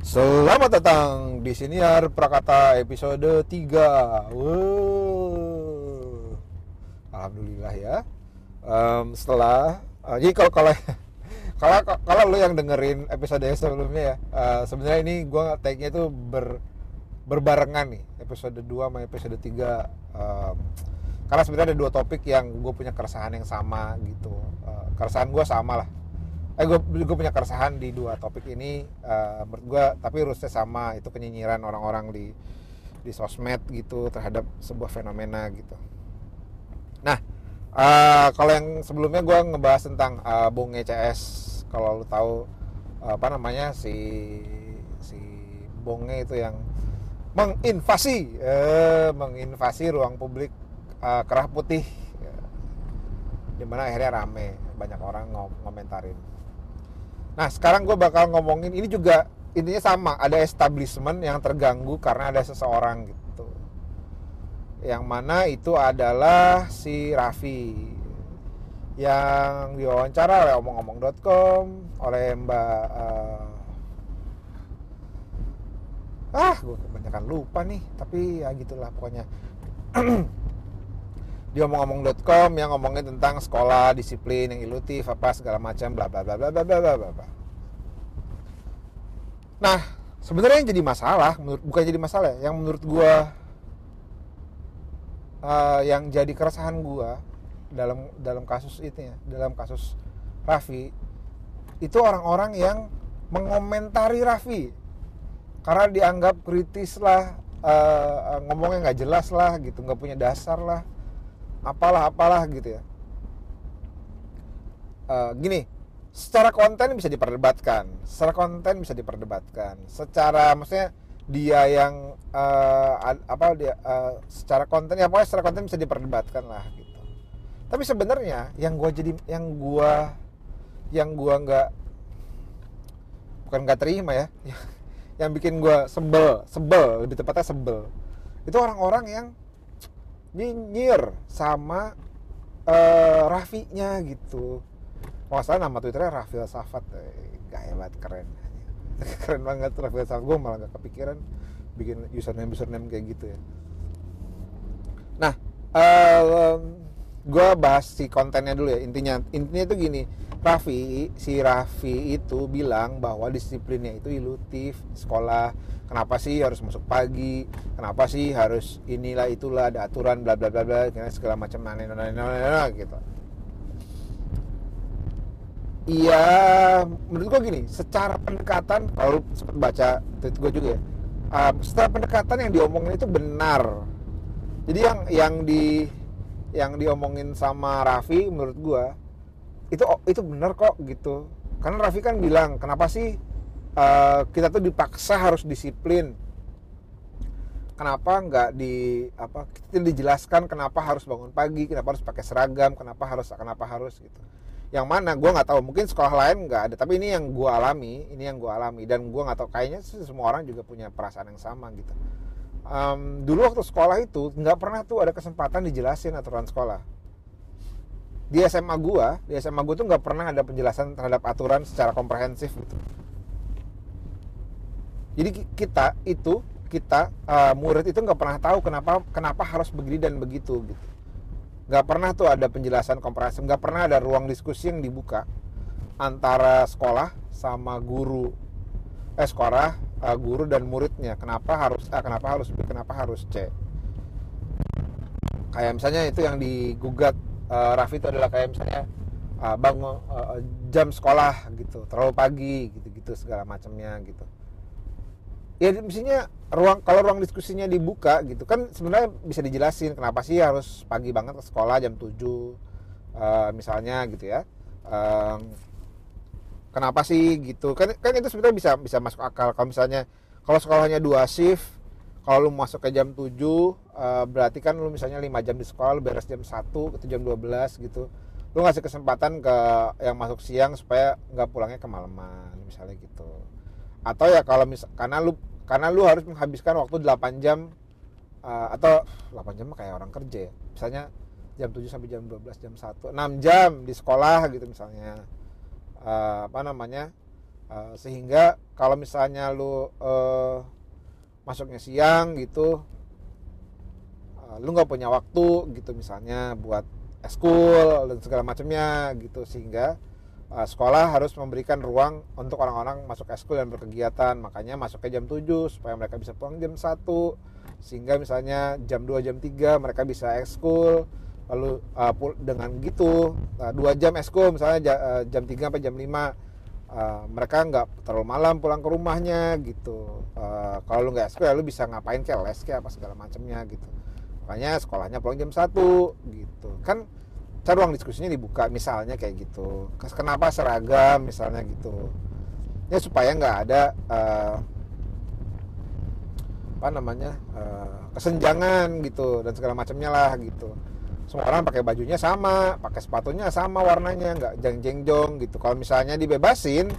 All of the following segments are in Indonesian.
Selamat datang di Siniar Prakata episode 3 wow. Alhamdulillah ya. Um, Setelah uh, Jadi kalau kalau kalau kalau lo yang dengerin episode sebelumnya ya uh, sebenarnya ini gue take-nya itu ber, berbarengan nih episode 2 sama episode 3 um, karena sebenarnya ada dua topik yang gue punya keresahan yang sama gitu. Uh, keresahan gue sama lah eh gue gue punya keresahan di dua topik ini uh, menurut gue tapi rusnya sama itu penyinyiran orang-orang di di sosmed gitu terhadap sebuah fenomena gitu nah uh, kalau yang sebelumnya gue ngebahas tentang uh, Bung ECS kalau lo tahu uh, apa namanya si si Bonge itu yang menginvasi eh, menginvasi ruang publik uh, kerah putih ya. di mana akhirnya rame banyak orang ngom ngomentarin Nah sekarang gue bakal ngomongin ini juga intinya sama ada establishment yang terganggu karena ada seseorang gitu. Yang mana itu adalah si Raffi yang diwawancara oleh omong-omong.com oleh Mbak uh, ah gue kebanyakan lupa nih tapi ya gitulah pokoknya di omong-omong.com yang ngomongin tentang sekolah disiplin yang ilutif apa segala macam bla bla bla bla bla bla bla nah sebenarnya yang jadi masalah menurut bukan jadi masalah ya, yang menurut gue uh, yang jadi keresahan gue dalam dalam kasus itu ya dalam kasus Raffi itu orang-orang yang mengomentari Raffi. Karena dianggap kritis lah uh, ngomongnya nggak jelas lah gitu nggak punya dasar lah apalah apalah gitu ya. Uh, gini secara konten bisa diperdebatkan. Secara konten bisa diperdebatkan. Secara maksudnya dia yang uh, apa dia uh, secara konten ya pokoknya secara konten bisa diperdebatkan lah gitu. Tapi sebenarnya yang gua jadi yang gua yang gua nggak bukan nggak terima ya yang bikin gue sebel sebel lebih tepatnya sebel itu orang-orang yang nyinyir sama uh, Rafinya gitu kalau salah nama twitternya Rafil Safat. Eh, gaya banget keren. Keren banget Rafil Safat. Gue malah gak kepikiran bikin username username kayak gitu ya. Nah uh, gue bahas si kontennya dulu ya. Intinya intinya itu gini. Raffi si Raffi itu bilang bahwa disiplinnya itu ilutif sekolah. Kenapa sih harus masuk pagi? Kenapa sih harus inilah itulah ada aturan bla bla bla bla segala macam nana nana gitu iya menurut gue gini secara pendekatan kalau baca tweet gue juga ya. Um, secara pendekatan yang diomongin itu benar. Jadi yang yang di yang diomongin sama Raffi menurut gue itu itu benar kok gitu. Karena Raffi kan bilang kenapa sih uh, kita tuh dipaksa harus disiplin? Kenapa nggak di apa kita dijelaskan kenapa harus bangun pagi kenapa harus pakai seragam kenapa harus kenapa harus gitu yang mana? Gue nggak tahu. Mungkin sekolah lain nggak ada. Tapi ini yang gue alami. Ini yang gue alami. Dan gue nggak tahu. Kayaknya semua orang juga punya perasaan yang sama gitu. Um, dulu waktu sekolah itu nggak pernah tuh ada kesempatan dijelasin aturan sekolah. Di SMA gua di SMA gua tuh nggak pernah ada penjelasan terhadap aturan secara komprehensif gitu. Jadi kita itu kita uh, murid itu nggak pernah tahu kenapa kenapa harus begini dan begitu gitu nggak pernah tuh ada penjelasan komprehensif nggak pernah ada ruang diskusi yang dibuka antara sekolah sama guru. Eh sekolah uh, guru dan muridnya. Kenapa harus A kenapa harus B kenapa harus C? Kayak misalnya itu yang digugat uh, Raffi itu adalah kayak misalnya uh, bangun uh, jam sekolah gitu terlalu pagi gitu-gitu segala macamnya gitu. Ya misalnya ruang kalau ruang diskusinya dibuka gitu kan sebenarnya bisa dijelasin kenapa sih harus pagi banget ke sekolah jam 7 uh, misalnya gitu ya. Um, kenapa sih gitu? Kan kan itu sebenarnya bisa bisa masuk akal. Kalau misalnya kalau sekolahnya dua shift kalau lu masuk ke jam 7 uh, berarti kan lu misalnya 5 jam di sekolah lu beres jam 1 atau jam 12 gitu. Lu ngasih kesempatan ke yang masuk siang supaya nggak pulangnya kemalaman misalnya gitu. Atau ya kalau mis karena lu karena lu harus menghabiskan waktu 8 jam uh, atau 8 jam kayak orang kerja ya. Misalnya jam 7 sampai jam 12 jam 1 6 jam di sekolah gitu misalnya. Uh, apa namanya? Uh, sehingga kalau misalnya lu uh, masuknya siang gitu lu nggak punya waktu gitu misalnya buat eskul dan segala macamnya gitu. Sehingga uh, sekolah harus memberikan ruang untuk orang-orang masuk eskul dan berkegiatan. Makanya masuknya jam 7 supaya mereka bisa pulang jam 1 sehingga misalnya jam 2 jam 3 mereka bisa ekskul lalu uh, dengan gitu uh, dua jam eskul misalnya uh, jam 3 sampai jam 5 uh, mereka nggak terlalu malam pulang ke rumahnya gitu. Uh, kalau lu nggak sekolah ya lu bisa ngapain kayak les kayak apa segala macamnya gitu. Makanya sekolahnya pulang jam satu gitu. Kan cara ruang diskusinya dibuka misalnya kayak gitu. Kenapa seragam misalnya gitu. Ya supaya nggak ada uh, apa namanya uh, kesenjangan gitu dan segala macamnya lah gitu. Semua orang pakai bajunya sama pakai sepatunya sama warnanya nggak jeng jeng jong gitu. Kalau misalnya dibebasin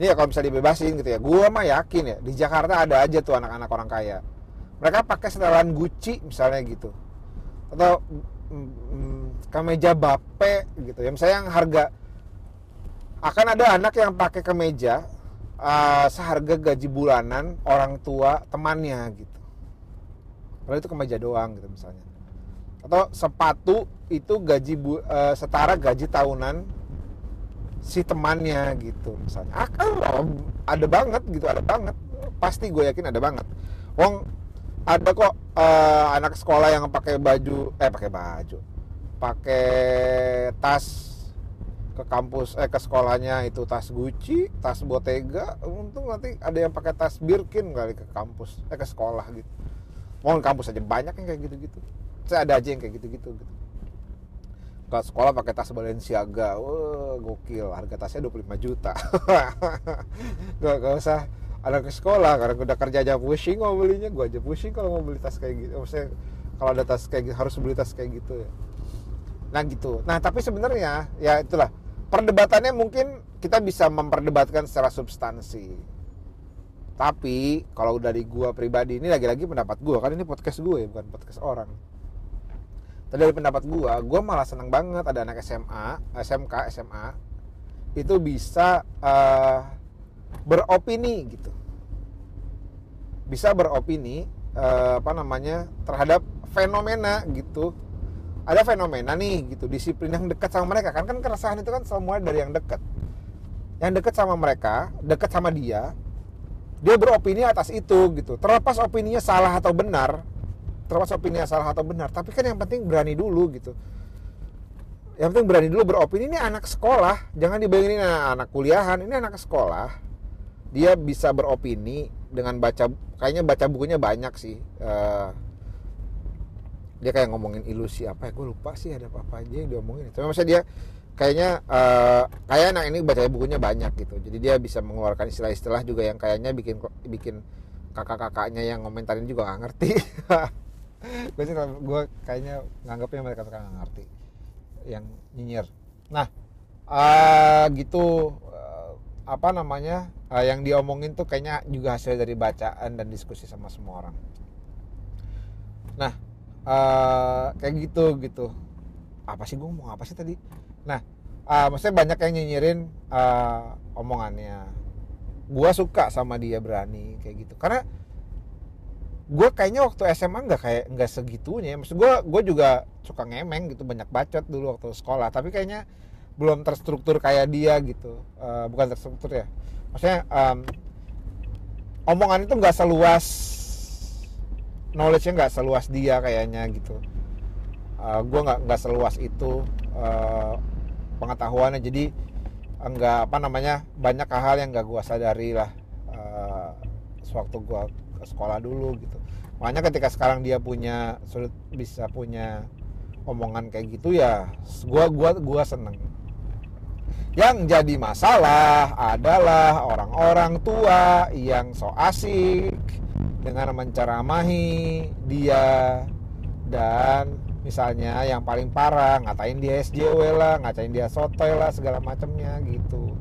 ini ya kalau misalnya dibebasin gitu ya. Gue mah yakin ya di Jakarta ada aja tuh anak-anak orang kaya. Mereka pakai setelan Gucci misalnya gitu. Atau kemeja bape gitu ya. Misalnya yang harga akan ada anak yang pakai kemeja uh, seharga gaji bulanan orang tua temannya gitu. Kalau itu kemeja doang gitu misalnya. Atau sepatu itu gaji bu, uh, setara gaji tahunan si temannya gitu misalnya. Akan ada banget gitu ada banget. Pasti gue yakin ada banget. Wong ada kok uh, anak sekolah yang pakai baju eh pakai baju pakai tas ke kampus eh ke sekolahnya itu tas Gucci, tas Bottega, untung nanti ada yang pakai tas Birkin kali ke kampus eh ke sekolah gitu. Mau kampus aja banyak yang kayak gitu-gitu. Saya ada aja yang kayak gitu-gitu gitu. Ke sekolah pakai tas Balenciaga wah gokil harga tasnya 25 juta. Gak, gak usah ada ke sekolah karena udah kerja aja pusing mau belinya gue aja pusing kalau mau beli tas kayak gitu. Maksudnya kalau ada tas kayak gitu harus beli tas kayak gitu ya. Nah gitu. Nah tapi sebenarnya ya itulah. Perdebatannya mungkin kita bisa memperdebatkan secara substansi. Tapi kalau dari gue pribadi ini lagi-lagi pendapat gue kan ini podcast gue ya bukan podcast orang. Dari pendapat gue gue malah seneng banget ada anak SMA SMK SMA itu bisa uh, beropini gitu. Bisa beropini uh, apa namanya terhadap fenomena gitu. Ada fenomena nih gitu disiplin yang dekat sama mereka. Kan kan keresahan itu kan semua dari yang dekat. Yang dekat sama mereka dekat sama dia dia beropini atas itu gitu. Terlepas opininya salah atau benar terlepas opini salah atau benar tapi kan yang penting berani dulu gitu. Yang penting berani dulu beropini ini anak sekolah jangan dibayangin anak kuliahan ini anak sekolah dia bisa beropini dengan baca kayaknya baca bukunya banyak sih uh, dia kayak ngomongin ilusi apa ya gue lupa sih ada apa apa aja yang diomongin. Tapi maksudnya dia kayaknya uh, kayak anak ini baca bukunya banyak gitu. Jadi dia bisa mengeluarkan istilah-istilah juga yang kayaknya bikin bikin kakak-kakaknya yang komentarin juga nggak ngerti. Gue sih gue kayaknya nganggapnya mereka suka nggak ngerti yang nyinyir. Nah uh, gitu uh, apa namanya uh, yang diomongin tuh kayaknya juga hasil dari bacaan dan diskusi sama semua orang. Nah uh, kayak gitu gitu. Apa sih gue ngomong apa sih tadi? Nah uh, maksudnya banyak yang nyinyirin uh, omongannya. Gue suka sama dia berani kayak gitu. Karena gue kayaknya waktu SMA nggak kayak nggak segitunya. Maksud gue gue juga suka ngemeng gitu banyak bacot dulu waktu sekolah. Tapi kayaknya belum terstruktur kayak dia gitu. Uh, bukan terstruktur ya maksudnya um, omongan itu nggak seluas knowledge-nya nggak seluas dia kayaknya gitu. Uh, gue nggak nggak seluas itu uh, pengetahuannya. Jadi enggak apa namanya banyak hal yang nggak gue sadari lah uh, sewaktu gue ke sekolah dulu gitu. Makanya ketika sekarang dia punya sulit bisa punya omongan kayak gitu ya gua gua gua seneng yang jadi masalah adalah orang-orang tua yang so asik dengan menceramahi dia dan misalnya yang paling parah ngatain dia SJW lah ngatain dia sotoy lah segala macamnya gitu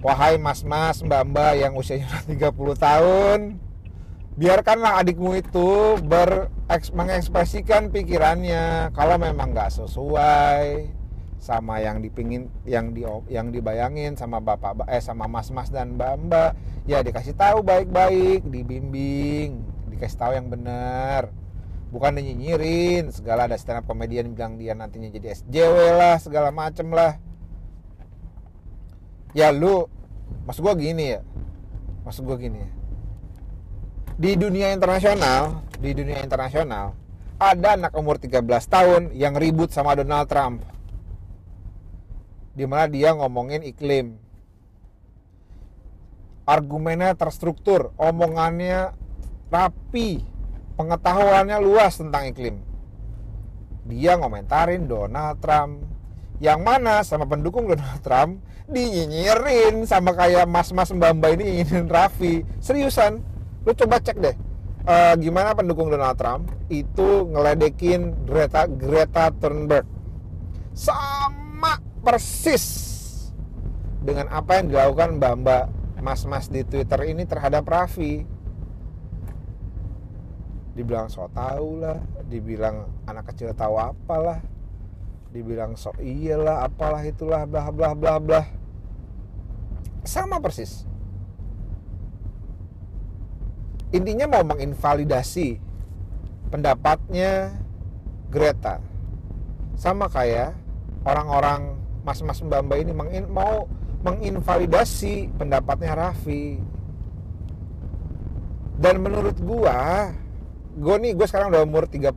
Wahai mas-mas, mbak-mbak yang usianya 30 tahun, biarkanlah adikmu itu ber mengekspresikan pikirannya. Kalau memang nggak sesuai sama yang dipingin yang di yang dibayangin sama bapak eh sama mas-mas dan mbak-mbak. Ya dikasih tahu baik-baik dibimbing dikasih tahu yang benar. Bukan dinyinyirin segala ada stand up komedian bilang dia nantinya jadi SJW lah segala macem lah. Ya lu maksud gua gini ya. Maksud gua gini ya. Di dunia internasional di dunia internasional ada anak umur 13 tahun yang ribut sama Donald Trump di mana dia ngomongin iklim. Argumennya terstruktur omongannya rapi pengetahuannya luas tentang iklim. Dia ngomentarin Donald Trump. Yang mana sama pendukung Donald Trump dinyinyirin sama kayak mas-mas mbak-mbak ini ingin Raffi. Seriusan? Lu coba cek deh. Uh, gimana pendukung Donald Trump? Itu ngeledekin Greta Greta Thunberg. Sama persis dengan apa yang dilakukan mbak-mbak mas-mas di Twitter ini terhadap Raffi. Dibilang so tau lah dibilang anak kecil tahu apalah dibilang so iyalah apalah itulah blah blah blah blah. Sama persis. Intinya mau menginvalidasi pendapatnya Greta. Sama kayak orang-orang mas-mas mbak-mbak ini mengin, mau menginvalidasi pendapatnya Raffi. Dan menurut gua gua nih gua sekarang udah umur 30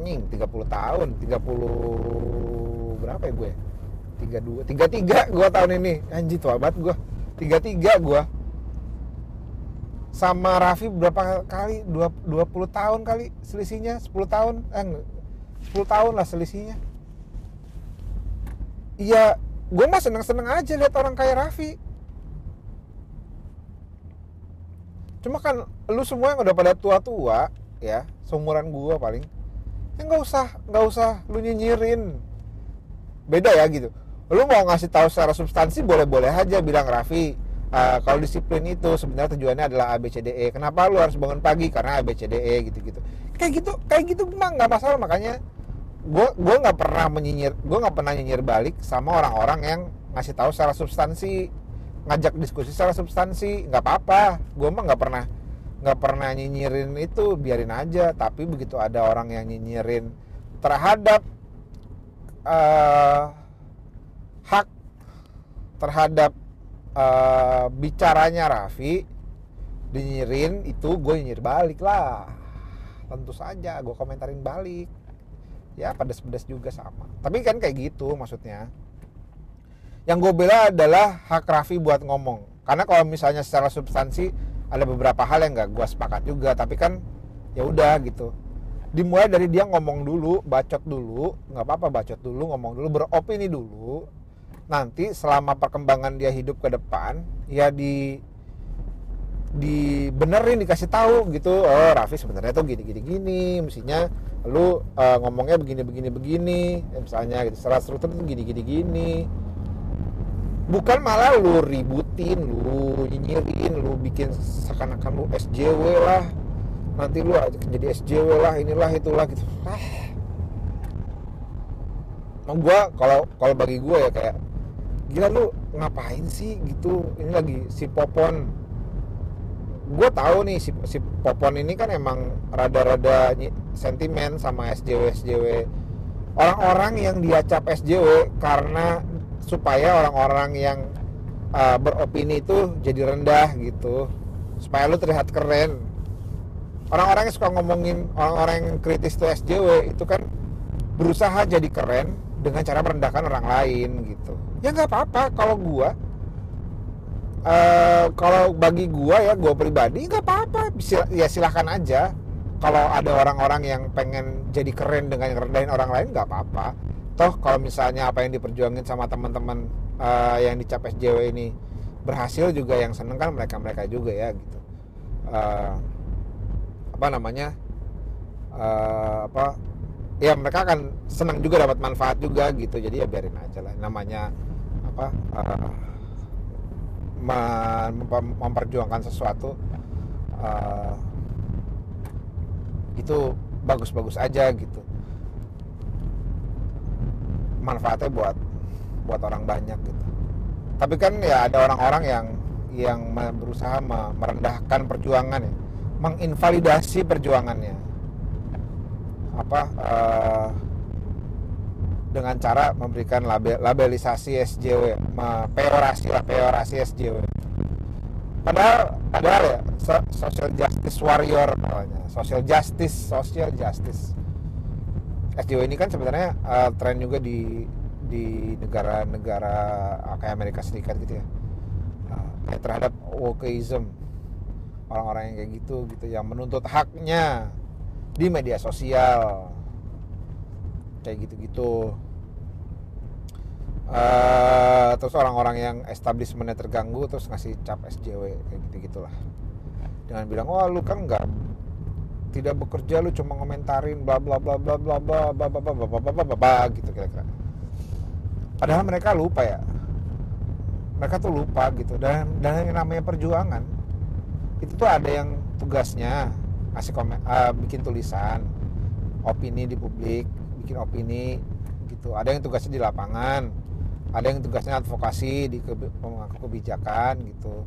anjing 30 tahun 30 berapa ya gue 32 33 gua tahun ini. Anjing tua banget gua. 33 gua. Sama Raffi berapa kali? 20 tahun kali selisihnya? 10 tahun? Eh 10 tahun lah selisihnya iya gue mah seneng-seneng aja lihat orang kayak Raffi. Cuma kan lu semua yang udah pada tua-tua ya seumuran gue paling ya nggak usah nggak usah lu nyinyirin. Beda ya gitu. Lu mau ngasih tahu secara substansi boleh-boleh aja bilang Raffi uh, kalau disiplin itu sebenarnya tujuannya adalah ABCDE kenapa lu harus bangun pagi? Karena ABCDE gitu-gitu. Kayak gitu kayak gitu mah nggak masalah. Makanya gue gue nggak pernah menyinyir gue nggak pernah nyinyir balik sama orang-orang yang ngasih tahu secara substansi ngajak diskusi secara substansi nggak apa-apa. Gue mah nggak pernah nggak pernah nyinyirin itu biarin aja. Tapi begitu ada orang yang nyinyirin terhadap uh, hak terhadap uh, bicaranya Raffi dinyirin itu gue nyinyir balik lah. Tentu saja gue komentarin balik ya pedas-pedas juga sama. Tapi kan kayak gitu maksudnya. Yang gue bela adalah hak Raffi buat ngomong. Karena kalau misalnya secara substansi ada beberapa hal yang gak gue sepakat juga tapi kan ya udah gitu. Dimulai dari dia ngomong dulu bacot dulu nggak apa-apa bacot dulu ngomong dulu beropini dulu. Nanti selama perkembangan dia hidup ke depan ya di dibenerin dikasih tahu gitu oh Raffi sebenarnya tuh gini gini gini mestinya lu uh, ngomongnya begini begini begini ya, misalnya gitu secara struktur tuh gini gini gini bukan malah lu ributin lu nyinyirin lu bikin seakan-akan lu SJW lah. Nanti lu jadi SJW lah inilah itulah gitu. Ah nah, gua kalau kalau bagi gue ya kayak gila lu ngapain sih gitu? Ini lagi si Popon gue tahu nih si, si Popon ini kan emang rada-rada sentimen sama SJW SJW orang-orang yang dia cap SJW karena supaya orang-orang yang uh, beropini itu jadi rendah gitu. Supaya lu terlihat keren. Orang-orang yang suka ngomongin orang-orang yang kritis itu SJW itu kan berusaha jadi keren dengan cara merendahkan orang lain gitu. Ya nggak apa-apa kalau gua uh, kalau bagi gua ya gua pribadi nggak apa-apa. Ya silahkan aja. Kalau ada orang-orang yang pengen jadi keren dengan rendahin orang lain nggak apa-apa. Toh kalau misalnya apa yang diperjuangin sama teman-teman uh, yang dicap SJW ini berhasil juga yang seneng kan mereka mereka juga ya gitu. Uh, apa namanya? Uh, apa? Ya mereka akan senang juga dapat manfaat juga gitu. Jadi ya biarin aja lah. Namanya apa uh, memperjuangkan sesuatu uh, itu bagus-bagus aja gitu. Manfaatnya buat buat orang banyak gitu. Tapi kan ya ada orang-orang yang yang berusaha merendahkan perjuangan ya. Menginvalidasi perjuangannya. Apa uh, dengan cara memberikan label, labelisasi SJW, peorasi lah peorasi SJW. Padahal padahal ya social justice warrior namanya, social justice, social justice. SJW ini kan sebenarnya uh, tren juga di di negara-negara kayak Amerika Serikat gitu ya, uh, terhadap wokeism orang-orang yang kayak gitu gitu yang menuntut haknya di media sosial kayak gitu-gitu uh, terus orang-orang yang establishmentnya terganggu terus ngasih cap SJW kayak gitu gitulah dengan bilang wah lu kan nggak tidak bekerja lu cuma ngomentarin bla bla bla bla bla bla bla bla bla bla bla bla bla gitu kira-kira padahal mereka lupa ya mereka tuh lupa gitu dan dan yang namanya perjuangan itu tuh ada yang tugasnya ngasih komen uh, bikin tulisan opini di publik bikin opini gitu. Ada yang tugasnya di lapangan ada yang tugasnya advokasi di pemangku kebijakan gitu.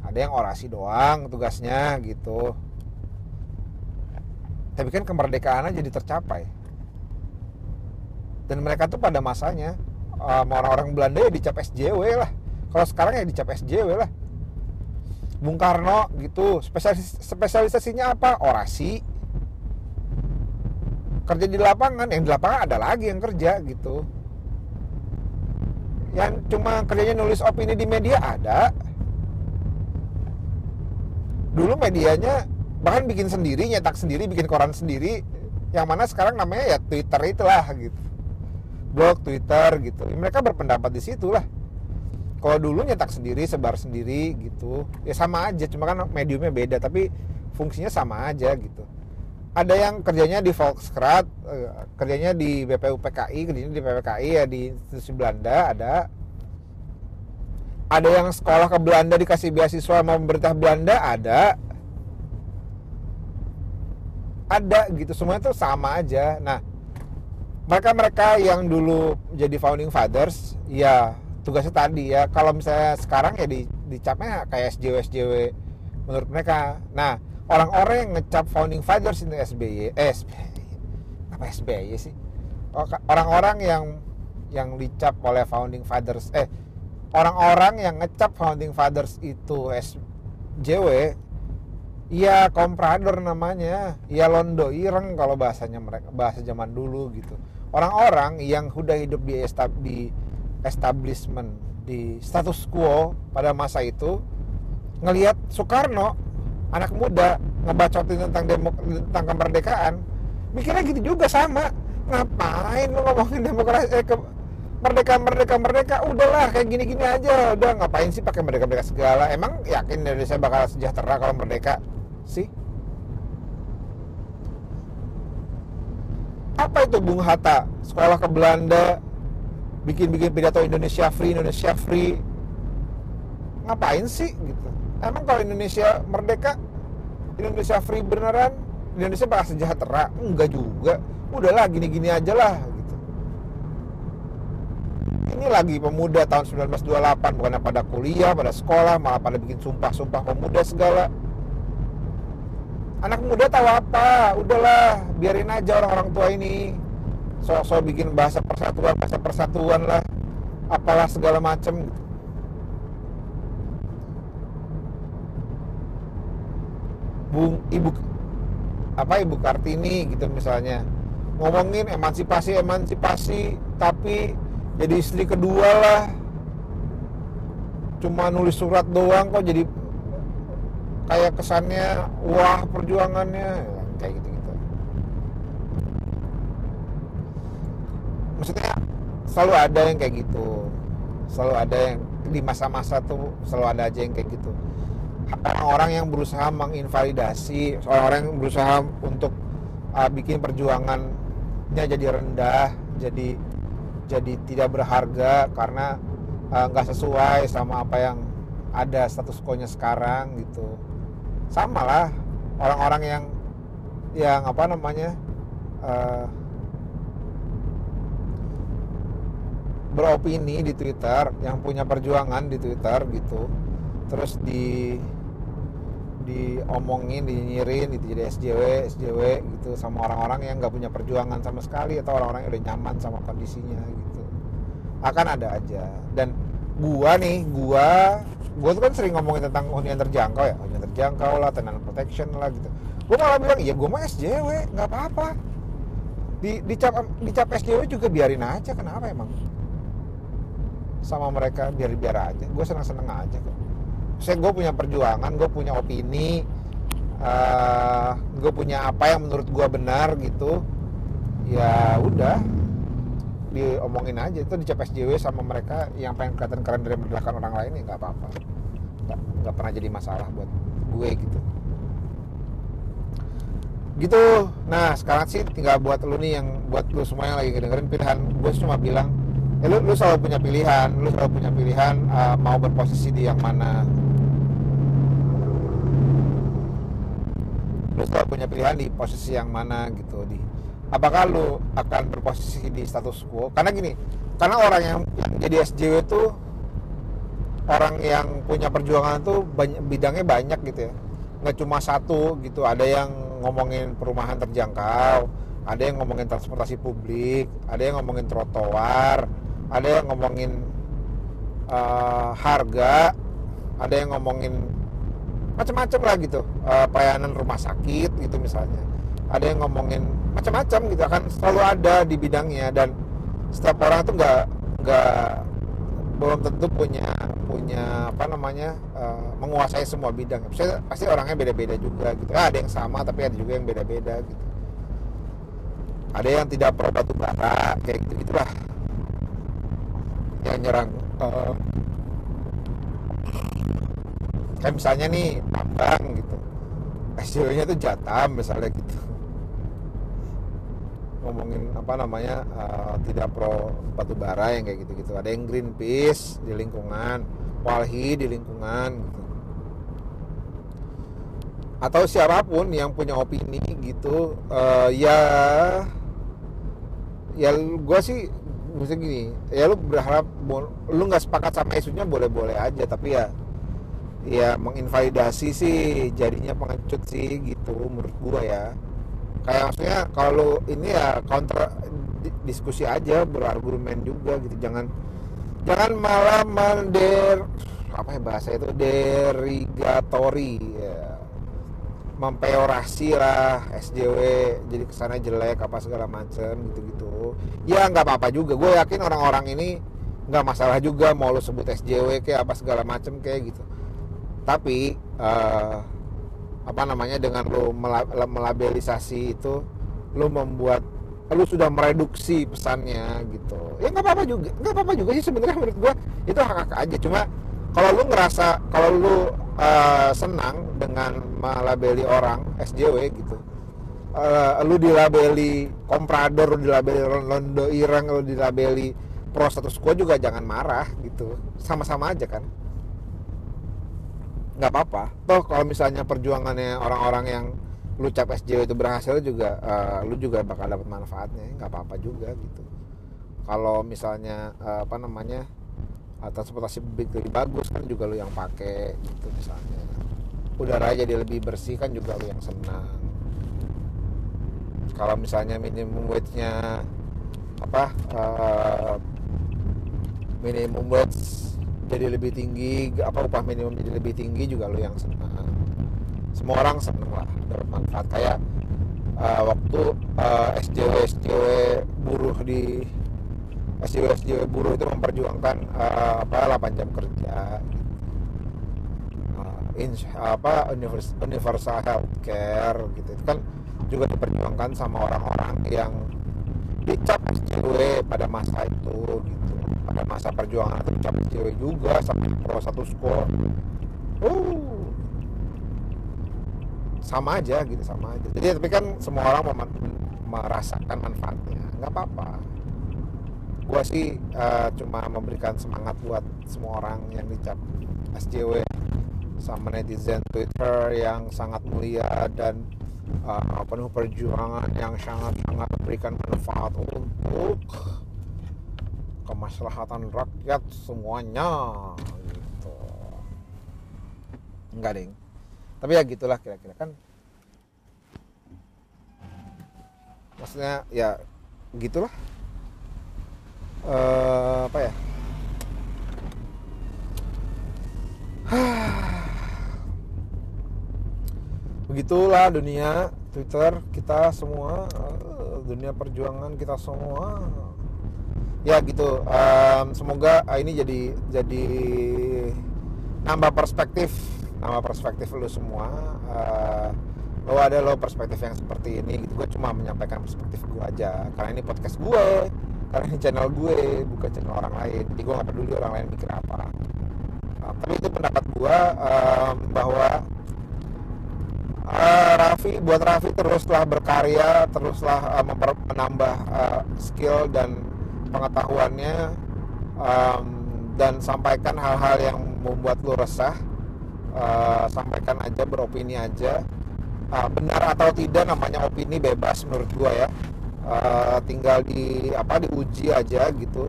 Ada yang orasi doang tugasnya gitu. Tapi kan kemerdekaan jadi tercapai. Dan mereka tuh pada masanya um, orang-orang Belanda ya dicap SJW lah. Kalau sekarang ya dicap SJW lah. Bung Karno gitu. Spesialis spesialisasinya apa? Orasi kerja di lapangan yang di lapangan ada lagi yang kerja gitu. Yang cuma kerjanya nulis opini di media ada. Dulu medianya bahkan bikin sendiri nyetak sendiri bikin koran sendiri. Yang mana sekarang namanya ya Twitter itulah gitu. Blog Twitter gitu. Mereka berpendapat di situ lah. Kalau dulu nyetak sendiri sebar sendiri gitu. Ya sama aja cuma kan mediumnya beda tapi fungsinya sama aja gitu ada yang kerjanya di Volkskrant eh, kerjanya di BPUPKI kerjanya di PPKI ya di institusi Belanda ada. Ada yang sekolah ke Belanda dikasih beasiswa sama pemerintah Belanda ada. Ada gitu. Semuanya tuh sama aja. Nah mereka mereka yang dulu jadi founding fathers ya tugasnya tadi ya kalau misalnya sekarang ya di dicapnya kayak SJW SJW menurut mereka. Nah orang-orang yang ngecap founding fathers itu SBY eh SBY apa SBY sih oh, orang-orang yang yang dicap oleh founding fathers eh orang-orang yang ngecap founding fathers itu SJW Iya komprador namanya, iya londo ireng kalau bahasanya mereka bahasa zaman dulu gitu. Orang-orang yang udah hidup di di establishment di status quo pada masa itu ngelihat Soekarno anak muda ngebacotin tentang demok tentang kemerdekaan mikirnya gitu juga sama. Ngapain lu ngomongin demokrasi eh, ke merdeka merdeka merdeka? Udahlah kayak gini gini aja. Udah ngapain sih pakai merdeka merdeka segala? Emang yakin Indonesia bakal sejahtera kalau merdeka? Sih. Apa itu Bung Hatta? Sekolah ke Belanda bikin-bikin pidato Indonesia Free Indonesia Free. Ngapain sih gitu emang kalau Indonesia merdeka Indonesia Free beneran Indonesia bakal sejahtera? Enggak juga. Udahlah gini-gini aja lah gitu. Ini lagi pemuda tahun 1928 bukan pada kuliah pada sekolah malah pada bikin sumpah-sumpah pemuda segala. Anak muda tahu apa? Udahlah biarin aja orang-orang tua ini. Sok-sok bikin bahasa persatuan bahasa persatuan lah. Apalah segala macem Bung Ibu apa Ibu Kartini gitu misalnya. Ngomongin emansipasi emansipasi tapi jadi istri kedua lah. Cuma nulis surat doang kok jadi kayak kesannya wah perjuangannya kayak gitu maksudnya selalu ada yang kayak gitu. Selalu ada yang di masa-masa tuh selalu ada aja yang kayak gitu orang-orang yang berusaha menginvalidasi orang-orang yang berusaha untuk uh, bikin perjuangannya jadi rendah jadi jadi tidak berharga karena uh, nggak uh, sesuai sama apa yang ada status quo-nya sekarang gitu. Sama lah orang-orang yang yang apa namanya uh, beropini di Twitter yang punya perjuangan di Twitter gitu terus di diomongin, dinyirin gitu jadi SJW, SJW gitu sama orang-orang yang nggak punya perjuangan sama sekali atau orang-orang yang udah nyaman sama kondisinya gitu. Akan ada aja. Dan gua nih gua gua tuh kan sering ngomongin tentang hunian terjangkau ya. Hunian terjangkau lah tenant protection lah gitu. Gua malah bilang iya gua mah SJW nggak apa-apa. Di dicap dicap SJW juga biarin aja kenapa emang? Sama mereka biar biar aja. Gue seneng seneng aja kok saya gue punya perjuangan gue punya opini uh, eh, gue punya apa yang menurut gue benar gitu. Ya udah diomongin aja. Itu dicap SJW sama mereka yang pengen kelihatan keren dari merendahkan orang lain ya nggak apa-apa. Nggak, pernah jadi masalah buat gue gitu. Gitu. Nah sekarang sih tinggal buat lu nih yang buat lu semua yang lagi dengerin pilihan. Gue cuma bilang ya lu, lu selalu punya pilihan lu selalu punya pilihan uh, mau berposisi di yang mana lu selalu punya pilihan di posisi yang mana gitu di apakah lu akan berposisi di status quo? Karena gini karena orang yang, yang jadi SJW itu orang yang punya perjuangan tuh banyak, bidangnya banyak gitu ya. Nggak cuma satu gitu ada yang ngomongin perumahan terjangkau ada yang ngomongin transportasi publik ada yang ngomongin trotoar ada yang ngomongin uh, harga ada yang ngomongin macam-macam lah gitu. Uh, pelayanan rumah sakit gitu misalnya. Ada yang ngomongin macam-macam gitu akan selalu ada di bidangnya dan setiap orang tuh nggak nggak belum tentu punya punya apa namanya uh, menguasai semua bidang. Pasti, pasti orangnya beda-beda juga gitu. Ah, ada yang sama tapi ada juga yang beda-beda gitu. Ada yang tidak pro batu bara kayak gitu gitulah yang nyerang uh, kan misalnya nih tambang gitu. SEO nya tuh Jatam misalnya gitu. Ngomongin apa namanya uh, tidak pro batu bara yang kayak gitu-gitu. Ada yang Greenpeace di lingkungan Walhi di lingkungan gitu. Atau siapa pun yang punya opini gitu uh, ya ya gue sih maksudnya gini ya lu berharap lu nggak sepakat sama isunya boleh-boleh aja. Tapi ya ya menginvalidasi sih jadinya pengecut sih gitu menurut gua ya. Kayak maksudnya kalau ini ya counter diskusi aja berargumen juga gitu. Jangan jangan malah mender apa ya bahasa itu derigatori ya. Mempeorasi lah SJW jadi kesannya jelek apa segala macam gitu-gitu. Ya nggak apa-apa juga. Gue yakin orang-orang ini nggak masalah juga mau lo sebut SJW kayak apa segala macam kayak gitu tapi uh, apa namanya dengan lo melabelisasi itu lo membuat lo sudah mereduksi pesannya gitu. Ya nggak apa-apa juga nggak apa-apa juga sih sebenarnya menurut gue itu hak hak aja. Cuma kalau lo ngerasa kalau lo uh, senang dengan melabeli orang SJW gitu uh, lu dilabeli komprador lu dilabeli londo irang lu dilabeli pro status quo juga jangan marah gitu. Sama-sama aja kan nggak apa-apa. Toh kalau misalnya perjuangannya orang-orang yang lu cap SJW itu berhasil juga uh, lu juga bakal dapat manfaatnya. Nggak apa-apa juga gitu. Kalau misalnya uh, apa namanya uh, transportasi publik lebih bagus kan juga lu yang pakai gitu misalnya. Udara jadi lebih bersih kan juga lu yang senang. Kalau misalnya minimum wage-nya apa uh, minimum wage jadi lebih tinggi apa upah minimum jadi lebih tinggi juga lo yang senang semua orang seneng lah dapat kayak uh, waktu uh, SJW SJW buruh di SJW SJW buruh itu memperjuangkan uh, apa 8 jam kerja. Uh, in, apa universal healthcare gitu. Itu kan juga diperjuangkan sama orang-orang yang dicap SJW pada masa itu gitu pada masa perjuangan atau cabut cewek juga sampai pro satu skor. Uh. Sama aja gitu sama aja. Jadi tapi kan semua orang mem merasakan manfaatnya. Nggak apa-apa. Gua sih uh, cuma memberikan semangat buat semua orang yang dicap SJW sama netizen Twitter yang sangat mulia dan uh, penuh perjuangan yang sangat-sangat memberikan manfaat untuk kemaslahatan rakyat semuanya gitu. Enggak ding. Tapi ya gitulah kira-kira kan. Maksudnya ya gitulah. Uh, apa ya? Begitulah dunia Twitter kita semua uh, dunia perjuangan kita semua ya gitu. Um, semoga uh, ini jadi jadi nambah perspektif nambah perspektif lu semua uh, lo ada lo perspektif yang seperti ini gitu. Gue cuma menyampaikan perspektif gue aja. Karena ini podcast gue karena ini channel gue bukan channel orang lain. Jadi gue gak peduli orang lain mikir apa. Uh, tapi itu pendapat gue um, bahwa uh, Raffi buat Raffi teruslah berkarya teruslah uh, menambah uh, skill dan pengetahuannya um, dan sampaikan hal-hal yang membuat lo resah uh, sampaikan aja beropini aja. Uh, benar atau tidak namanya opini bebas menurut gua ya. Uh, tinggal di apa diuji aja gitu.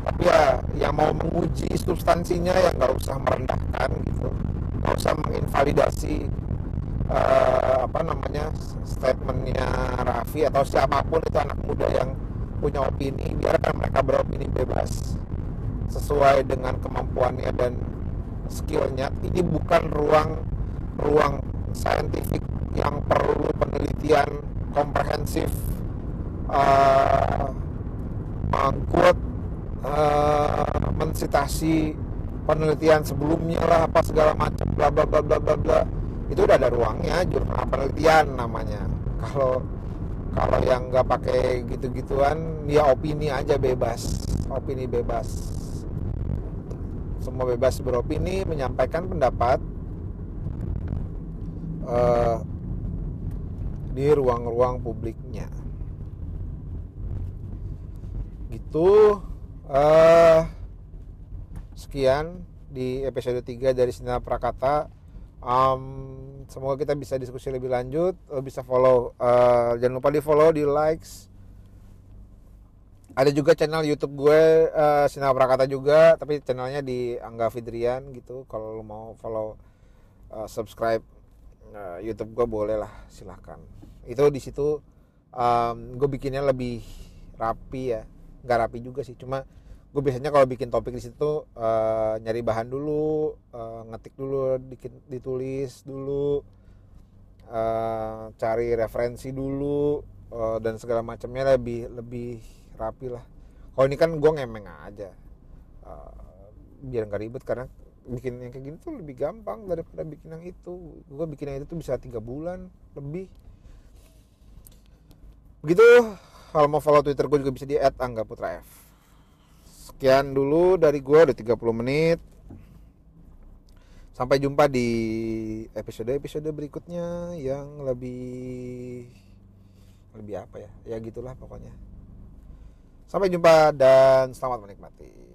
Tapi ya yang mau menguji substansinya ya nggak usah merendahkan gitu. Nggak usah menginvalidasi uh, apa namanya statementnya Raffi atau siapa pun itu anak muda yang punya opini biarkan mereka beropini bebas sesuai dengan kemampuannya dan skillnya. Ini bukan ruang ruang saintifik yang perlu penelitian komprehensif uh, mengkut uh, mensitasi penelitian sebelumnya lah apa segala macam bla bla bla bla bla. Itu udah ada ruangnya jurnal penelitian namanya. Kalau kalau yang nggak pakai gitu-gituan ya opini aja bebas. Opini bebas. Semua bebas beropini menyampaikan pendapat uh, di ruang-ruang publiknya. Gitu. Uh, sekian di episode 3 dari Sinar Prakata um, semoga kita bisa diskusi lebih lanjut. Lo bisa follow uh, jangan lupa di follow di likes ada juga channel YouTube gue uh, Sinar Prakata juga tapi channelnya di Angga Fidrian gitu. Kalau lo mau follow uh, subscribe uh, YouTube gue boleh lah silahkan. Itu di situ um, gue bikinnya lebih rapi ya. Nggak rapi juga sih cuma gue biasanya kalau bikin topik di situ uh, nyari bahan dulu uh, ngetik dulu dikit, ditulis dulu uh, cari referensi dulu uh, dan segala macamnya lebih lebih rapi lah. Kalau ini kan gue ngemeng aja uh, biar nggak ribet karena bikin yang kayak gini tuh lebih gampang daripada bikin yang itu. Gue bikin yang itu tuh bisa tiga bulan lebih. Begitu. Kalau mau follow twitter gue juga bisa di @anggaputra_f sekian dulu dari gue udah 30 menit. Sampai jumpa di episode-episode berikutnya yang lebih lebih apa ya? Ya gitulah pokoknya. Sampai jumpa dan selamat menikmati